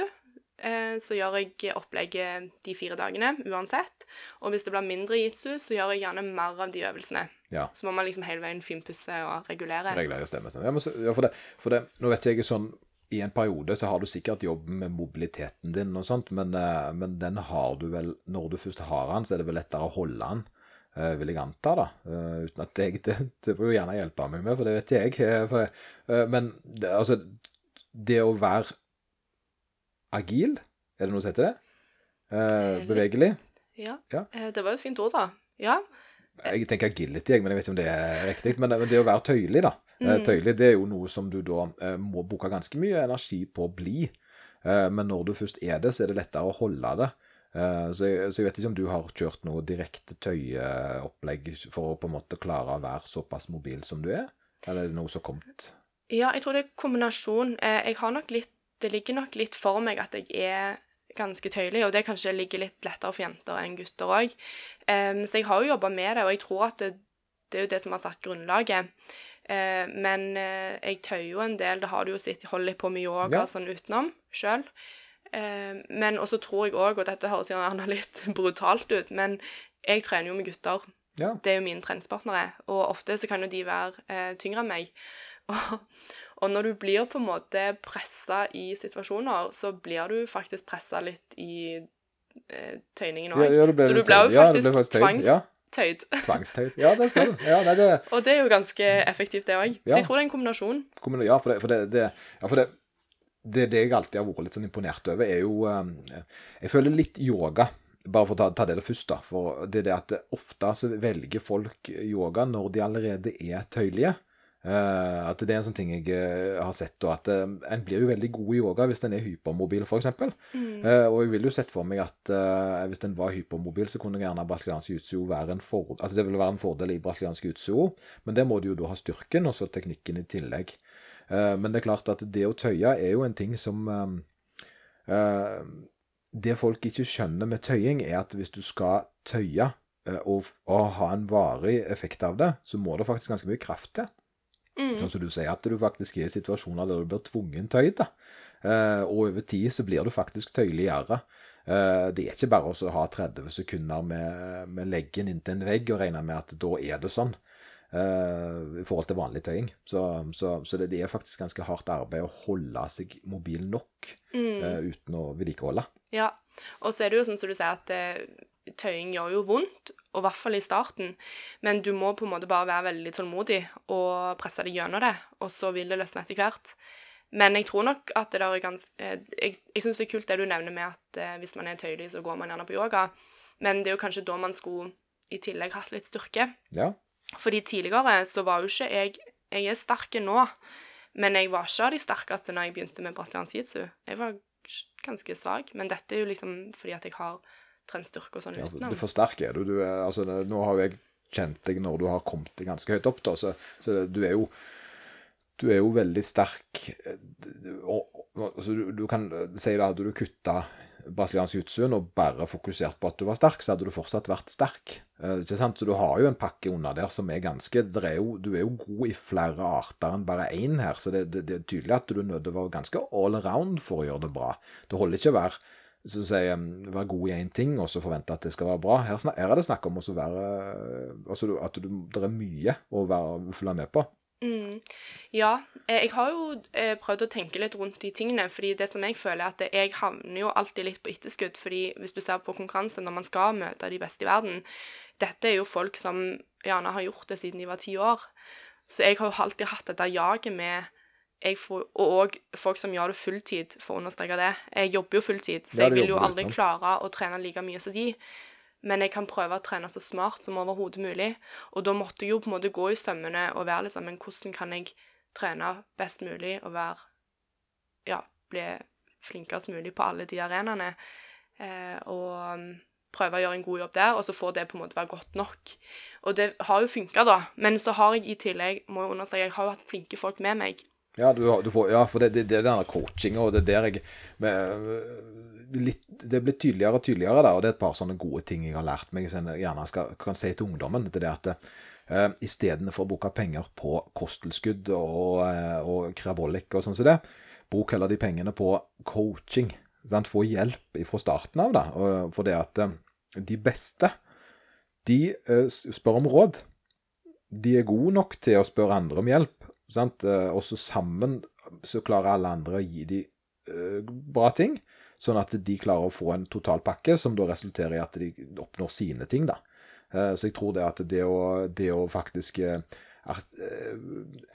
eh, så gjør jeg opplegget de fire dagene uansett. Og hvis det blir mindre jitsu, så gjør jeg gjerne mer av de øvelsene. Ja. Så må man liksom hele veien finpusse og regulere. Regulere stemmer. Ja, men så, ja, for det, for det, nå vet jeg sånn I en periode så har du sikkert jobben med mobiliteten din og sånt, men, eh, men den har du vel Når du først har den, så er det vel lettere å holde den, eh, vil jeg anta, da. Eh, uten at jeg Det, det må jo gjerne hjelpe meg med, for det vet jeg. eh, For, eh, men det, altså Det å være agil, er det noe som heter det? Eh, bevegelig? Ja. Ja. Eh, det var jo et fint ord, da. Ja. Jeg tenker agility, men jeg vet ikke om det er riktig. Men det å være tøyelig, da. Eh, Mm. Tøyelig det er jo noe som du da eh, må bruke ganske mye energi på å bli. Eh, men når du først er det, så er det lettere å holde det. Eh, så, jeg, så jeg vet ikke om du har kjørt noe direkte tøyeopplegg for å på en måte klare å være såpass mobil som du er? Eller er det noe som har kommet? Ja, jeg tror det er kombinasjon. Eh, jeg har nok litt Det ligger nok litt for meg at jeg er ganske tøyelig, og det kanskje ligger litt lettere for jenter enn gutter òg. så jeg har jo jobba med det, og jeg tror at det, det er jo det som har satt grunnlaget. Eh, men eh, jeg tøyer jo en del. Det har du jo sett, holder litt på med yoga Ja. sånn utenom sjøl. Eh, men også tror jeg òg, og dette høres gjerne litt brutalt ut, men jeg trener jo med gutter. Ja. Det er jo mine treningspartnere, og ofte så kan jo de være eh, tyngre enn meg. Og, og når du blir på en måte pressa i situasjoner, så blir du faktisk pressa litt i eh, tøyningen òg. Ja, ja, så du blir jo faktisk faktisk tvangstøyd. tvangstøyd. Ja, det ser du. Ja, nei, det, Og det er jo ganske effektivt, det òg. Så jeg tror det er en kombinasjon. Ja, for det, for det, det, ja, for det, det, det jeg alltid har vært litt sånn imponert over, er jo eh, Jeg føler litt yoga. Bare for å ta, ta det først, da. For det er det at ofte så velger folk yoga når de allerede er tøyelige. Eh, at det er en sånn ting jeg eh, har sett, og at en blir jo veldig god i yoga hvis en er hypermobil, f.eks. Mm. Og jeg ville jo sett for meg at hvis en var hypermobil, så kunne gjerne brasiliansk jiu-jitsu være en fordel. Altså det ville være en fordel i brasiliansk jiu-jitsu, men der må du jo da ha styrken og så teknikken i tillegg. Eh, men det er klart at det å tøye er jo en ting som eh, eh, Det folk ikke skjønner med tøying, er at hvis du skal tøye og, og ha en varig effekt av det, så må det faktisk ganske mye kraft til. Mm. Sånn som du sier, at du faktisk er i situasjoner der du blir tvungen tøyd. Eh, og over tid så blir du faktisk tøyeligere. Eh, det er ikke bare å ha 30 sekunder med, med leggen inntil en vegg og regne med at da er det sånn. Eh, I forhold til vanlig tøying. Så, så, så det, det er faktisk ganske hardt arbeid å holde seg mobil nok Mm. uh, uten å vedlikeholde. Ja. Og så er det jo sånn som du sier, at uh, tøying gjør jo vondt, og i hvert fall i starten. Men du må på en måte bare være veldig tålmodig og presse deg gjennom det, og så vil det løsne etter hvert. Men jeg tror nok at det der er ganske Jeg, jeg syns det er kult det du nevner med at hvis man er tøyelig, så går man gjerne på yoga. Men det er jo kanskje da man skulle i tillegg hatt litt styrke. Ja. Fordi tidligere så var jo ikke jeg Jeg er sterk nå, men jeg var ikke av de sterkeste når jeg begynte med brasiliansk jiu-jitsu. Jeg var ganske svak, men dette er jo liksom fordi at jeg har trent styrke og sånn Ja, utenom. du forsterker du. du er, altså, nå har jo jeg kjent deg når du har kommet deg ganske høyt opp, da, så, så du er jo du er jo veldig sterk. eh, Og, og, altså, du, du kan si da hadde du kutta brasiliansk jiu-jitsu og bare fokusert på at du var sterk, så hadde du fortsatt vært sterk. Eh, ikke sant? Så du har jo en pakke under der som er ganske er jo, Du er jo god i flere arter enn bare én her, så det, det, det er tydelig at du er nødt til å være ganske all around for å gjøre det bra. Det holder ikke å være så å si, være god i én ting og så forvente at det skal være bra. Her, er det snakk om å være altså At du, det er mye å være, følge med på. Mm. Ja, eh, jeg har jo eh, prøvd å tenke litt rundt de tingene, fordi det som jeg føler er at jeg havner jo alltid litt på etterskudd, fordi hvis du ser på konkurranse når man skal møte de beste i verden, dette er jo folk som gjerne har gjort det siden de var ti år, så jeg har jo alltid hatt dette jaget med jeg får, og folk som gjør det fulltid, for å understreke det. Jeg jobber jo fulltid, så jeg vil jo aldri klare å trene like mye som de. Men jeg kan prøve å trene så smart som overhodet mulig. Og da måtte jeg jo på en måte gå i sømmene og være sånn Men hvordan kan jeg trene best mulig og være Ja, bli flinkest mulig på alle de arenaene? Eh, og um, prøve å gjøre en god jobb der, og så får det på en måte være godt nok. Og det har jo funka, da. Men så har jeg i tillegg, må jeg understreke, jeg har jo hatt flinke folk med meg. Ja, du, du får, ja for det, det, det er denne coachinga, og det er der jeg med, litt, Det blir tydeligere og tydeligere, da, og det er et par sånne gode ting jeg har lært meg, som jeg gjerne skal, kan si til ungdommen. Det er at uh, istedenfor å bruke penger på kosttilskudd og, uh, og krabolikk og sånn som det, bruk heller de pengene på coaching. Sant? Få hjelp fra starten av, da. Og, for det at uh, de beste, de spør om råd. De er gode nok til å spørre andre om hjelp. Sant? Eh, Og så sammen så klarer alle andre å gi de uh, bra ting, sånn at de klarer å få en totalpakke som da resulterer i at de oppnår sine ting. da. Uh, Så jeg tror det at det å, det å faktisk uh, eh,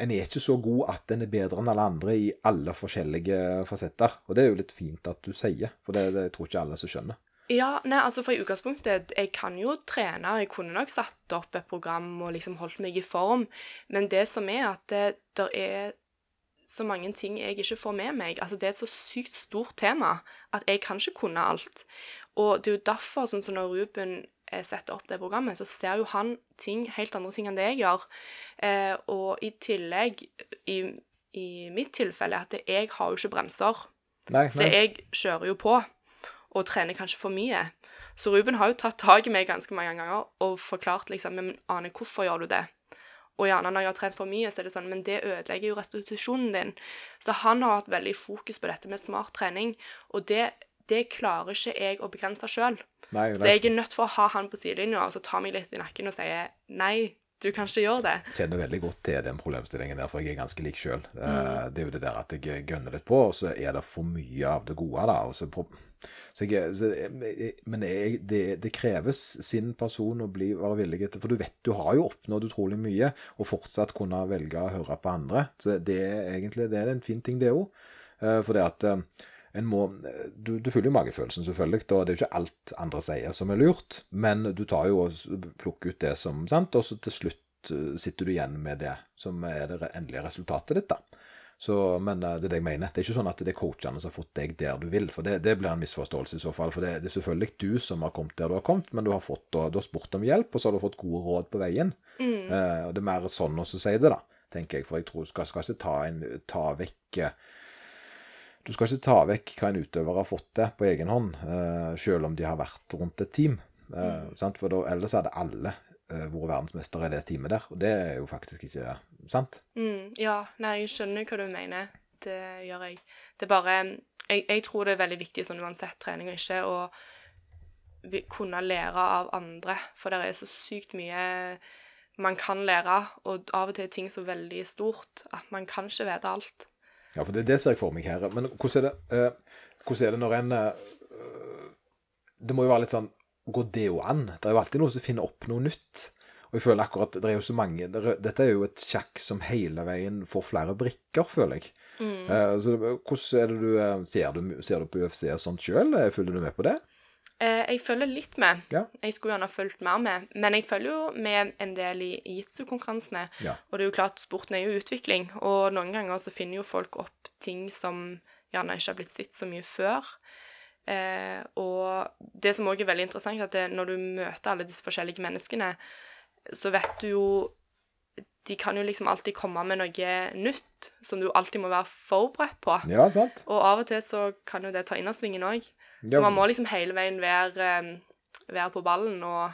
En er ikke så god at en er bedre enn alle andre i alle forskjellige fasetter. Og det er jo litt fint at du sier, for det, det tror ikke alle som skjønner. Ja, nei, altså for i utgangspunktet, jeg kan jo trene, og jeg kunne nok satt opp et program og liksom holdt meg i form, men det som er at det der er så mange ting jeg ikke får med meg. Altså det er et så sykt stort tema at jeg kan ikke kunne alt. Og det er jo derfor, sånn som når Ruben eh, setter opp det programmet, så ser jo han ting, helt andre ting enn det jeg gjør. Eh, og i tillegg, i, i mitt tilfelle, at jeg har jo ikke bremser. Nei, Så jeg kjører jo på. Og trener kanskje for mye. Så Ruben har jo tatt tak i meg ganske mange ganger og forklart liksom Men Ane, hvorfor gjør du det? Og gjerne når jeg har trent for mye, så er det sånn Men det ødelegger jo restitusjonen din. Så han har hatt veldig fokus på dette med smart trening, og det, det klarer ikke jeg å begrense sjøl. Så jeg er nødt for å ha han på sidelinja og så ta meg litt i nakken og si nei, du kanskje gjør det. Jeg kjenner veldig godt til den problemstillingen der, for jeg er ganske lik sjøl. Mm. Det er jo det der at jeg gønner litt på, og så er det for mye av det gode, da. Og så på, så jeg, så men jeg, det, det kreves sin person å bli, være villig til For du vet du har jo oppnådd utrolig mye, og fortsatt kunne velge å høre på andre. Så det er egentlig det er en fin ting, det òg. For det at eh, må, du, du følger jo magefølelsen, selvfølgelig, og det er jo ikke alt andre sier som er lurt, men du tar jo og plukker ut det som sant, og så til slutt eh, sitter du igjen med det som er det endelige resultatet ditt. da. Så, men eh, det er det jeg mener. Det er ikke sånn at det er coachene som har fått deg der du vil, for det, det blir en misforståelse i så fall. For det, det, er selvfølgelig du som har kommet der du har kommet, men du har, fått, du har spurt om hjelp, og så har du fått gode råd på veien. Mm. Eh, og det er mer sånn å si det, da, tenker jeg. For jeg tror skal, skal ikke ta, en, ta vekk eh, du skal ikke ta vekk hva en utøver har fått til på egen hånd, uh, selv om de har vært rundt et team. Uh, sant? For da, ellers hadde alle uh, vært verdensmester i det teamet der, og det er jo faktisk ikke sant. Mm, ja, nei, jeg skjønner hva du mener. Det gjør jeg. Det er bare Jeg, jeg tror det er veldig viktig sånn uansett trening og ikke å kunne lære av andre, for det er så sykt mye man kan lære, og av og til er ting så veldig stort at man kan ikke vite alt. Ja, for det, det ser jeg for meg her. Men hvordan er det, uh, hvordan er det når en uh, Det må jo være litt sånn Går det jo an? Det er jo alltid noen som finner opp noe nytt. Og jeg føler akkurat det er jo så mange det er, Dette er jo et sjakk som hele veien får flere brikker, føler jeg. Mm. Uh, så hvordan er det du uh, Ser du, ser du på UFC og sånt sjøl? Følger du med på det? Eh, jeg følger litt med. Ja. Jeg skulle gjerne fulgt mer med. Men jeg følger jo med en del i jitsu-konkurransene. Ja. Og det er jo klart, sporten er jo utvikling, og noen ganger så finner jo folk opp ting som gjerne ikke har blitt sett så mye før. Eh, og det som òg er veldig interessant, er at det, når du møter alle disse forskjellige menneskene, så vet du jo De kan jo liksom alltid komme med noe nytt som du alltid må være forberedt på. Ja, sant? Og av og til så kan jo det ta innersvingen òg. Så man må liksom hele veien være, eh, være på ballen og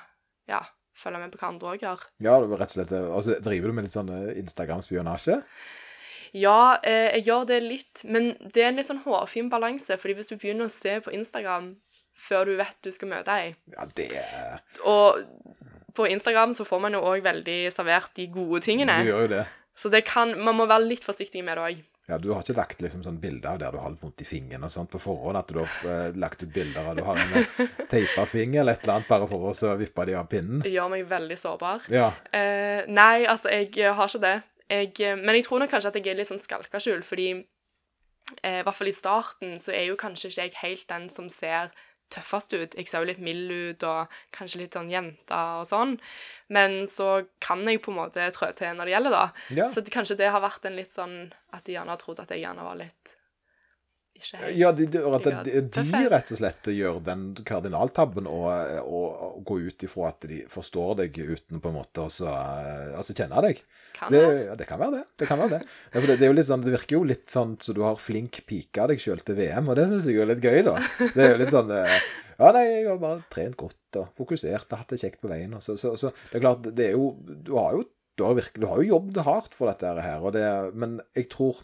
ja, følge med på hva andre òg gjør. ja, det var rett og slett Og så driver du med litt sånn eh, Instagram-spionasje? Ja, eh, jeg gjør det litt, men det er en litt sånn hårfin balanse. fordi hvis du begynner å se på Instagram før du vet du skal møte ei Ja, det er Og på Instagram så får man jo òg veldig servert de gode tingene. Du gjør jo det. Så det kan, man må være litt forsiktig med det òg. Ja, Du har ikke lagt liksom sånn bilder av der du har litt vondt i fingeren og sånt på forhånd? At du har eh, lagt ut bilder av du har en eh, teipa finger eller et eller annet bare for å så vippe de av pinnen? Det gjør meg veldig sårbar. Ja. Eh, nei, altså, jeg eh, har ikke det. Jeg, men jeg tror nok kanskje at jeg er litt sånn skalkeskjul, fordi eh, i hvert fall i starten så er jo kanskje ikke jeg helt den som ser tøffest ut. Jeg ser jo litt mild ut og kanskje litt sånn jente og sånn. Men så kan jeg på en måte trå til når det gjelder, da. Ja. Så det, kanskje det har vært en litt sånn at de gjerne har trodd at jeg gjerne var litt ikke helt Ja, de, de, de, de rett og slett gjør den kardinaltabben og, og, og gå ut ifra at de forstår deg uten på en måte å så, altså kjenne deg. Kan Det, det? ja, det kan være det. Det kan være det. Ja, det, det, er jo litt sånn, det virker jo litt sånn så du har flink pika deg sjøl til VM, og det syns jeg er litt gøy, da. Det er jo litt sånn eh, Ja, nei, jeg har bare trent godt og fokusert og hatt det kjekt på veien. Så, så, så det er klart, det er jo Du har jo, du har virkelig, du har jo jobbet hardt for dette her, og det, men jeg tror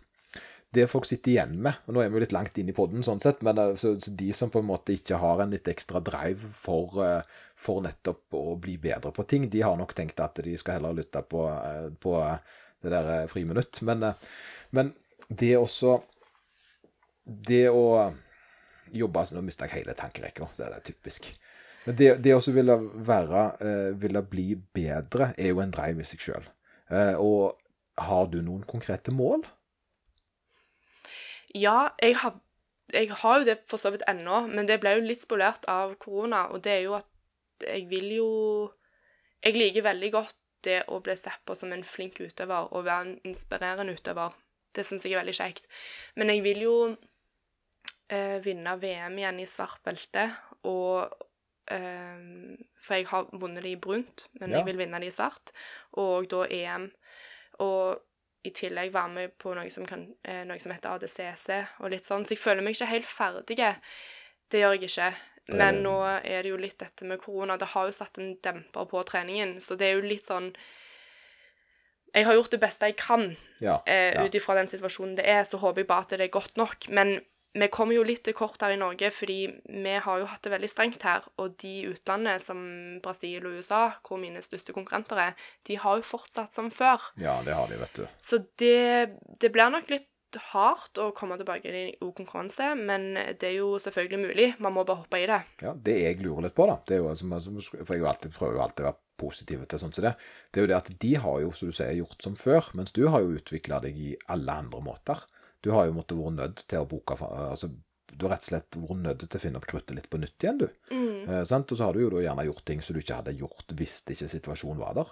det folk sitter igjen med og Nå er vi jo litt langt inn i podden, sånn sett, men eh, så, så de som på en måte ikke har en litt ekstra drive for, eh, for nettopp å bli bedre på ting, de har nok tenkt at de skal heller lytte på, eh, på det der friminutt. Men, men det også Det å jobbe altså Nå mista jeg hele tankerekka, det er typisk. Men det, det også ville være Ville bli bedre, er jo en drive i seg sjøl. og har du noen konkrete mål? Ja, jeg har, jeg har jo det for så vidt ennå, men det ble jo litt spolert av korona, og det er jo at jeg vil jo Jeg liker veldig godt det å bli sett på som en flink utøver og være en inspirerende utøver. Det syns jeg er veldig kjekt. Men jeg vil jo eh, vinne VM igjen i svart belte, og eh, For jeg har vunnet det i brunt, men Ja. jeg vil vinne det i svart. Og da EM. Og i tillegg være med på noe som, kan, eh, noe som heter ADCC og litt sånn. Så jeg føler meg ikke helt ferdig. Det gjør jeg ikke. Men nå er det jo litt dette med korona. Det har jo satt en demper på treningen, så det er jo litt sånn Jeg har gjort det beste jeg kan Ja. eh, ja. ut ifra den situasjonen det er, så håper jeg bare at det er godt nok. Men vi kommer jo litt til kort her i Norge, fordi vi har jo hatt det veldig strengt her. Og de i utlandet, som Brasil og USA, hvor mine største konkurrenter er, de har jo fortsatt som før. ja, det har de, vet du. Så det, det blir nok litt hardt å komme tilbake i god konkurranse, men det er jo selvfølgelig mulig. Man må bare hoppe i det. Ja, Det jeg lurer litt på, da det er jo, For jeg alltid, prøver jo alltid å være positiv til sånt som det. Det er jo det at de har jo, som du sier, gjort som før, mens du har jo utvikla deg i alle andre måter. Du har jo måttet vært nødt til å bruke altså, Du har rett og slett vært nødt til å finne opp kruttet litt på nytt igjen, du. Mm. Eh, sant? Og så har du jo gjerne gjort ting som du ikke hadde gjort hvis ikke situasjonen var der.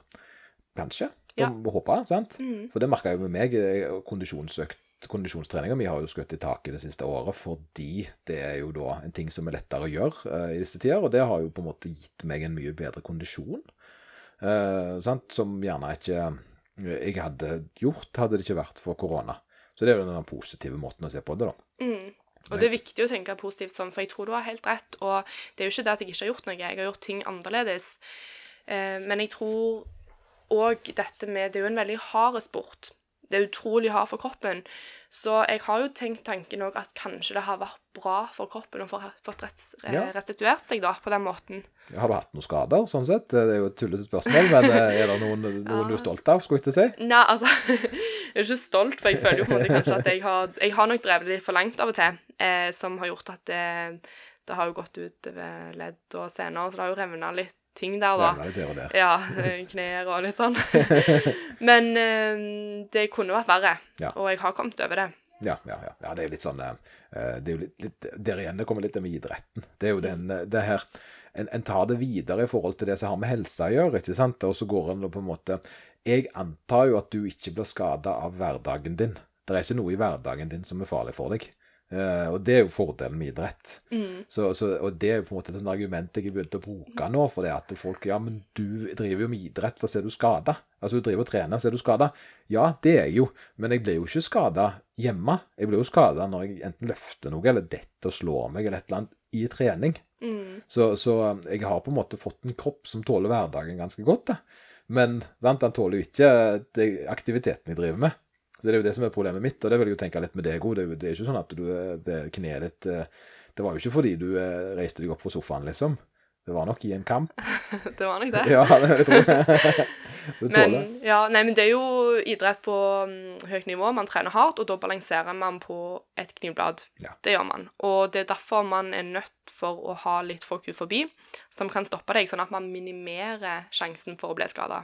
Kanskje. Ja. Får håpe, sant? Mm. For det merka jeg jo med meg. eh, Kondisjonsøkt, kondisjonstreninga mi har jo skutt i taket det siste året fordi det er jo da en ting som er lettere å gjøre eh, i disse tider. Og det har jo på en måte gitt meg en mye bedre kondisjon. eh, sant? Som gjerne ikke jeg hadde gjort, hadde det ikke vært for korona. Så det er jo den positive måten å se på det, da. Mm. Og det er viktig å tenke positivt sånn, for jeg tror du har helt rett. Og det er jo ikke det at jeg ikke har gjort noe, jeg har gjort ting annerledes. Eh, men jeg tror òg dette med Det er jo en veldig hard sport. Det er utrolig hard for kroppen. Så jeg har jo tenkt tanken òg at kanskje det har vært bra for kroppen å få fått restituert seg da, på den måten. Har du hatt noen skader, sånn sett? Det er jo et tullete spørsmål, men eh, er det noen, noen du er stolt av, skulle jeg ikke si? Nei, altså Jeg er ikke stolt, for jeg føler jo på en måte kanskje at jeg har Jeg har nok drevet litt for langt av og til, eh, som har gjort at det, det har jo gått ut ved ledd og sener, så det har jo revna litt ting der, da. Her og der. Ja, eh, knær og litt sånn. Men eh, det kunne vært verre, Ja. og jeg har kommet over det. Ja, ja, ja. ja det er jo litt sånn eh, Det er jo litt, litt Der igjen det kommer litt det med idretten. Det er jo den eh, det her en, en tar det videre i forhold til det som har med helse å gjøre, ikke sant? Og så går en på en måte Jeg antar jo at du ikke blir skada av hverdagen din. Det er ikke noe i hverdagen din som er farlig for deg. Uh, og det er jo fordelen med idrett. Så, så, og det er jo på en måte et sånt argument jeg har begynt å bruke nå, for det at folk Ja, men du driver jo med idrett, og så er du skada. Altså, du driver og trener, så er du skada. Ja, det er jeg jo, men jeg blir jo ikke skada hjemme. Jeg blir jo skada når jeg enten løfter noe, eller detter og slår meg, eller et eller annet i trening. Mm. Så, så jeg har på en måte fått en kropp som tåler hverdagen ganske godt, da. Men sant, han tåler jo ikke det, aktiviteten jeg driver med. Så det er jo det som er problemet mitt, og det vil jeg jo tenke litt med deg òg. Det, er jo- ikke sånn at du, det kneet ditt eh, Det var jo ikke fordi du eh, reiste deg opp fra sofaen, liksom. Det var nok i en kamp. Det var nok det. Ja, det vil jeg tro. Men, ja, nei, men det er jo idrett på um, høyt nivå. Man trener hardt, og da balanserer man på et knivblad. Ja. Det gjør man. Og det er derfor man er nødt for å ha litt folk ut forbi som kan stoppe deg, sånn at man minimerer sjansen for å bli skada.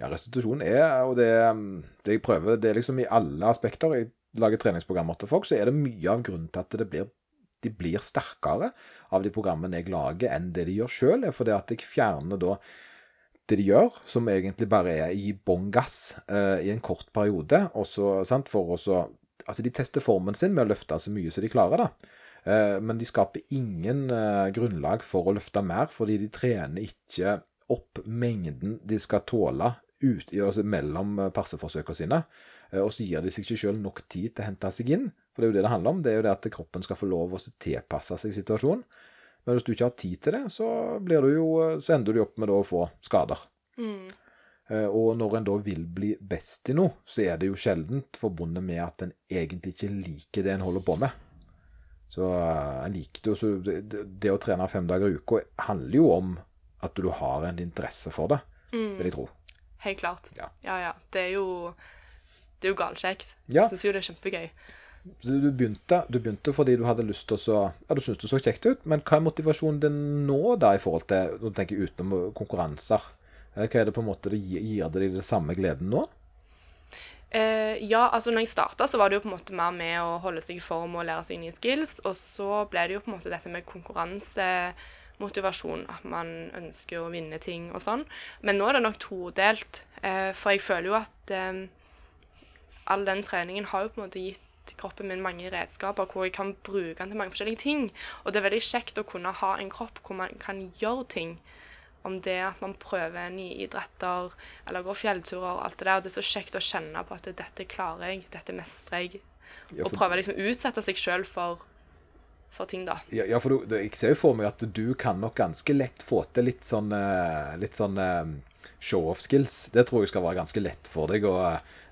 Ja, restitusjon er, og det, det jeg prøver, det er liksom i alle aspekter. Jeg lager treningsprogrammer til folk, så er det mye av grunnen til at det blir, de blir sterkere av de programmene jeg lager, enn det de gjør sjøl. fordi at jeg fjerner da det de gjør, som egentlig bare er i bånn gass eh, i en kort periode. Og så, sant, for også, Altså, de tester formen sin med å løfte så mye som de klarer, da. Eh, men de skaper ingen eh, grunnlag for å løfte mer, fordi de trener ikke opp mengden de skal tåle ut, altså mellom eh, passeforsøkene sine. Eh, Og så gir de seg ikke selv nok tid til å hente seg inn. For det er jo det det handler om. Det er jo det at kroppen skal få lov å tilpasse seg situasjonen. Men hvis du ikke har tid til det, så, blir du jo, så ender du opp med å få skader. Mm. Eh, Og når en da vil bli best i noe, så er det jo sjeldent forbundet med at en egentlig ikke liker det en holder på med. Så eh, en liker det jo så det, å trene fem dager i uka handler jo om at du har en interesse for det, vil jeg tro. Helt klart. Ja. ja, ja. Det er jo det er jo galskjekt. Ja. Syns jo det er kjempegøy. Du begynte, du begynte fordi du hadde lyst til å Ja, du syntes det så kjekt ut, men hva er motivasjonen din nå, da, i forhold til Nå tenker jeg utenom konkurranser. Eh, Hva er det på en måte det gir, gir deg den samme gleden nå? Uh, ja, altså når jeg starta, så var det jo på en måte mer med å holde seg i form og lære seg nye skills. Og så ble det jo på en måte dette med konkurransemotivasjon, at man ønsker å vinne ting og sånn. Men nå er det nok todelt. uh, for jeg føler jo at eh, all den treningen har jo på en måte gitt kroppen min mange redskaper hvor jeg kan bruke den til mange forskjellige ting. Og det er veldig kjekt å kunne ha en kropp hvor man kan gjøre ting. Om det at man prøver nye idretter eller går fjellturer og alt det der. Og Det er så kjekt å kjenne på at dette klarer jeg, dette mestrer jeg. Ja, Og prøve liksom å utsette seg sjøl for for ting, da. Ja, ja, for du, du, jeg ser jo for meg at du kan nok ganske lett få til litt sånn, eh, litt sånn eh, show-off-skills. Det tror jeg skal være ganske lett for deg. Og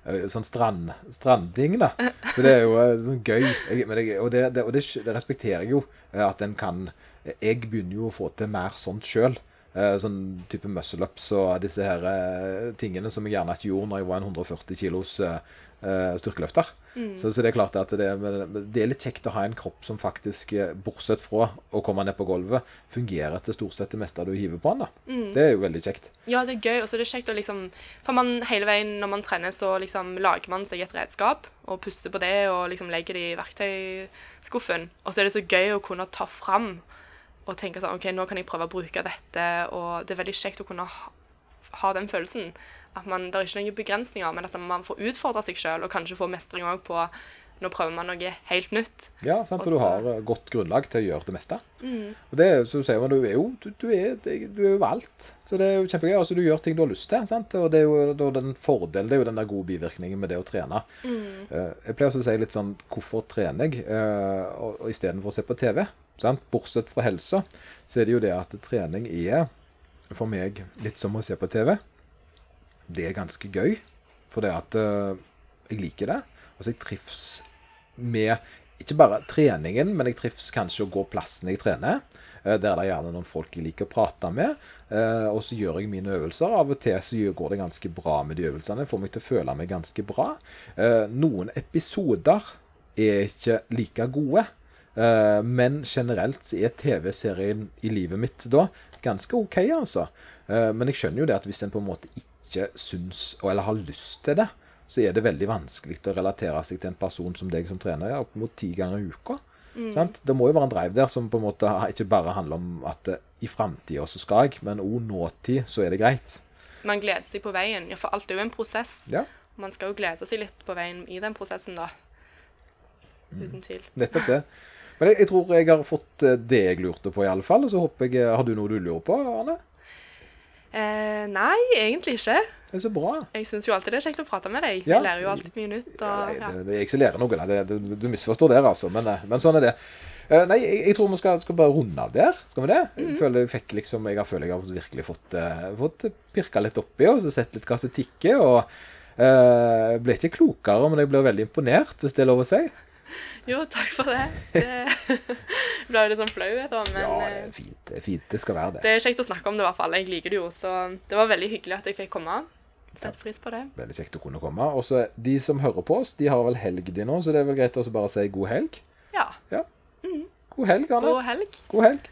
eh, sånn strand, strandting, da. Så det er jo eh, sånn gøy. Jeg, men jeg, og det, det, og det, det respekterer jeg jo. eh, At en kan Jeg begynner jo å få til mer sånt sjøl. Sånn type muscle-ups og disse her eh, tingene som jeg gjerne ikke gjorde når jeg var en 140 kilos eh, eh, styrkeløfter. Så, så det er klart at det, det er litt kjekt å ha en kropp som faktisk, eh, bortsett fra å komme ned på gulvet, fungerer til stort sett det meste du hiver på den. da. Det er jo veldig kjekt. Ja, det er gøy, og så er det kjekt å liksom For man hele veien når man trener, så liksom lager man seg et redskap og puster på det og liksom legger det i verktøyskuffen. Og så er det så gøy å kunne ta fram og tenke sånn OK, nå kan jeg prøve å bruke dette, og det er veldig kjekt å kunne ha, ha den følelsen. At man, Det er ikke noen begrensninger, men at man får utfordre seg sjøl og kanskje få mestring òg på Nå prøver man noe helt nytt. Ja, sant? for du har eh, godt grunnlag til å gjøre det meste. Og det, er- så sier man, du er jo du, du er, du er jo alt. Så det er jo kjempegøy. Altså, du gjør ting du har lyst til. sant? Og det er jo da den fordelen, det er jo den der gode bivirkningen med det å trene. Mm. jeg pleier også å si litt sånn hvorfor trener jeg, uh, og, og istedenfor å se på TV. Sant? Bortsett fra helsa, så er det jo det at trening er for meg litt som å se på TV. Det er ganske gøy, for det at eh, jeg liker det. Altså, jeg trives med ikke bare treningen, men jeg trives kanskje å gå plassen jeg trener. eh, Der det er gjerne noen folk jeg liker å prate med. eh, Og så gjør jeg mine øvelser. Av og til så går det ganske bra med de øvelsene. Får meg til å føle meg ganske bra. Noen episoder er ikke like gode. Eh, Men generelt så er TV-serien i livet mitt da ganske OK, altså. Eh, Men jeg skjønner jo det at hvis en på en måte ikke syns, eller har lyst til det, så er det veldig vanskelig å relatere seg til en person som deg som trener opp mot ti ganger i uka. Sant? Det må jo være en drive der som på en måte ikke bare handler om at eh, i framtida så skal jeg, men òg nåtid så er det greit. Man gleder seg på veien. Ja, for alt er jo en prosess. Ja, Man skal jo glede seg litt på veien i den prosessen, da. Uten tvil. nettopp det. Men jeg, jeg tror jeg har fått eh, det jeg lurte på, i alle fall. Og så håper jeg Har du noe du lurer på, Arne? Eh, nei, egentlig ikke. Det er så bra. Jeg syns jo alltid det er kjekt å prate med deg. Ja. Jeg lærer jo alltid mye nytt. Og, ja. det, det er jeg som lærer noe. Det, du, du misforstår der, altså. Men, eh, men sånn er det. Eh, nei, jeg, jeg tror vi skal, skal bare runde av der. Skal vi det? Jeg føler jeg liksom Jeg føler jeg har virkelig fått, uh, fått pirka litt oppi og så sett litt hva som tikker. Og uh, ble ikke klokere, men jeg blir veldig imponert, hvis det er lov å si. Jo, takk for det. Det ble jo litt sånn flau, da, men Ja, det eh, er fint. Det er fint. Det skal være det. det er kjekt å snakke om det, i hvert fall. Jeg liker det jo, så det var veldig hyggelig at jeg fikk komme. Setter pris på det. Veldig kjekt å kunne komme. Og så De som hører på oss, de har vel helg de nå, så det er vel greit å bare si god helg. Ja. Ja. God helg, Arne. God helg. God helg.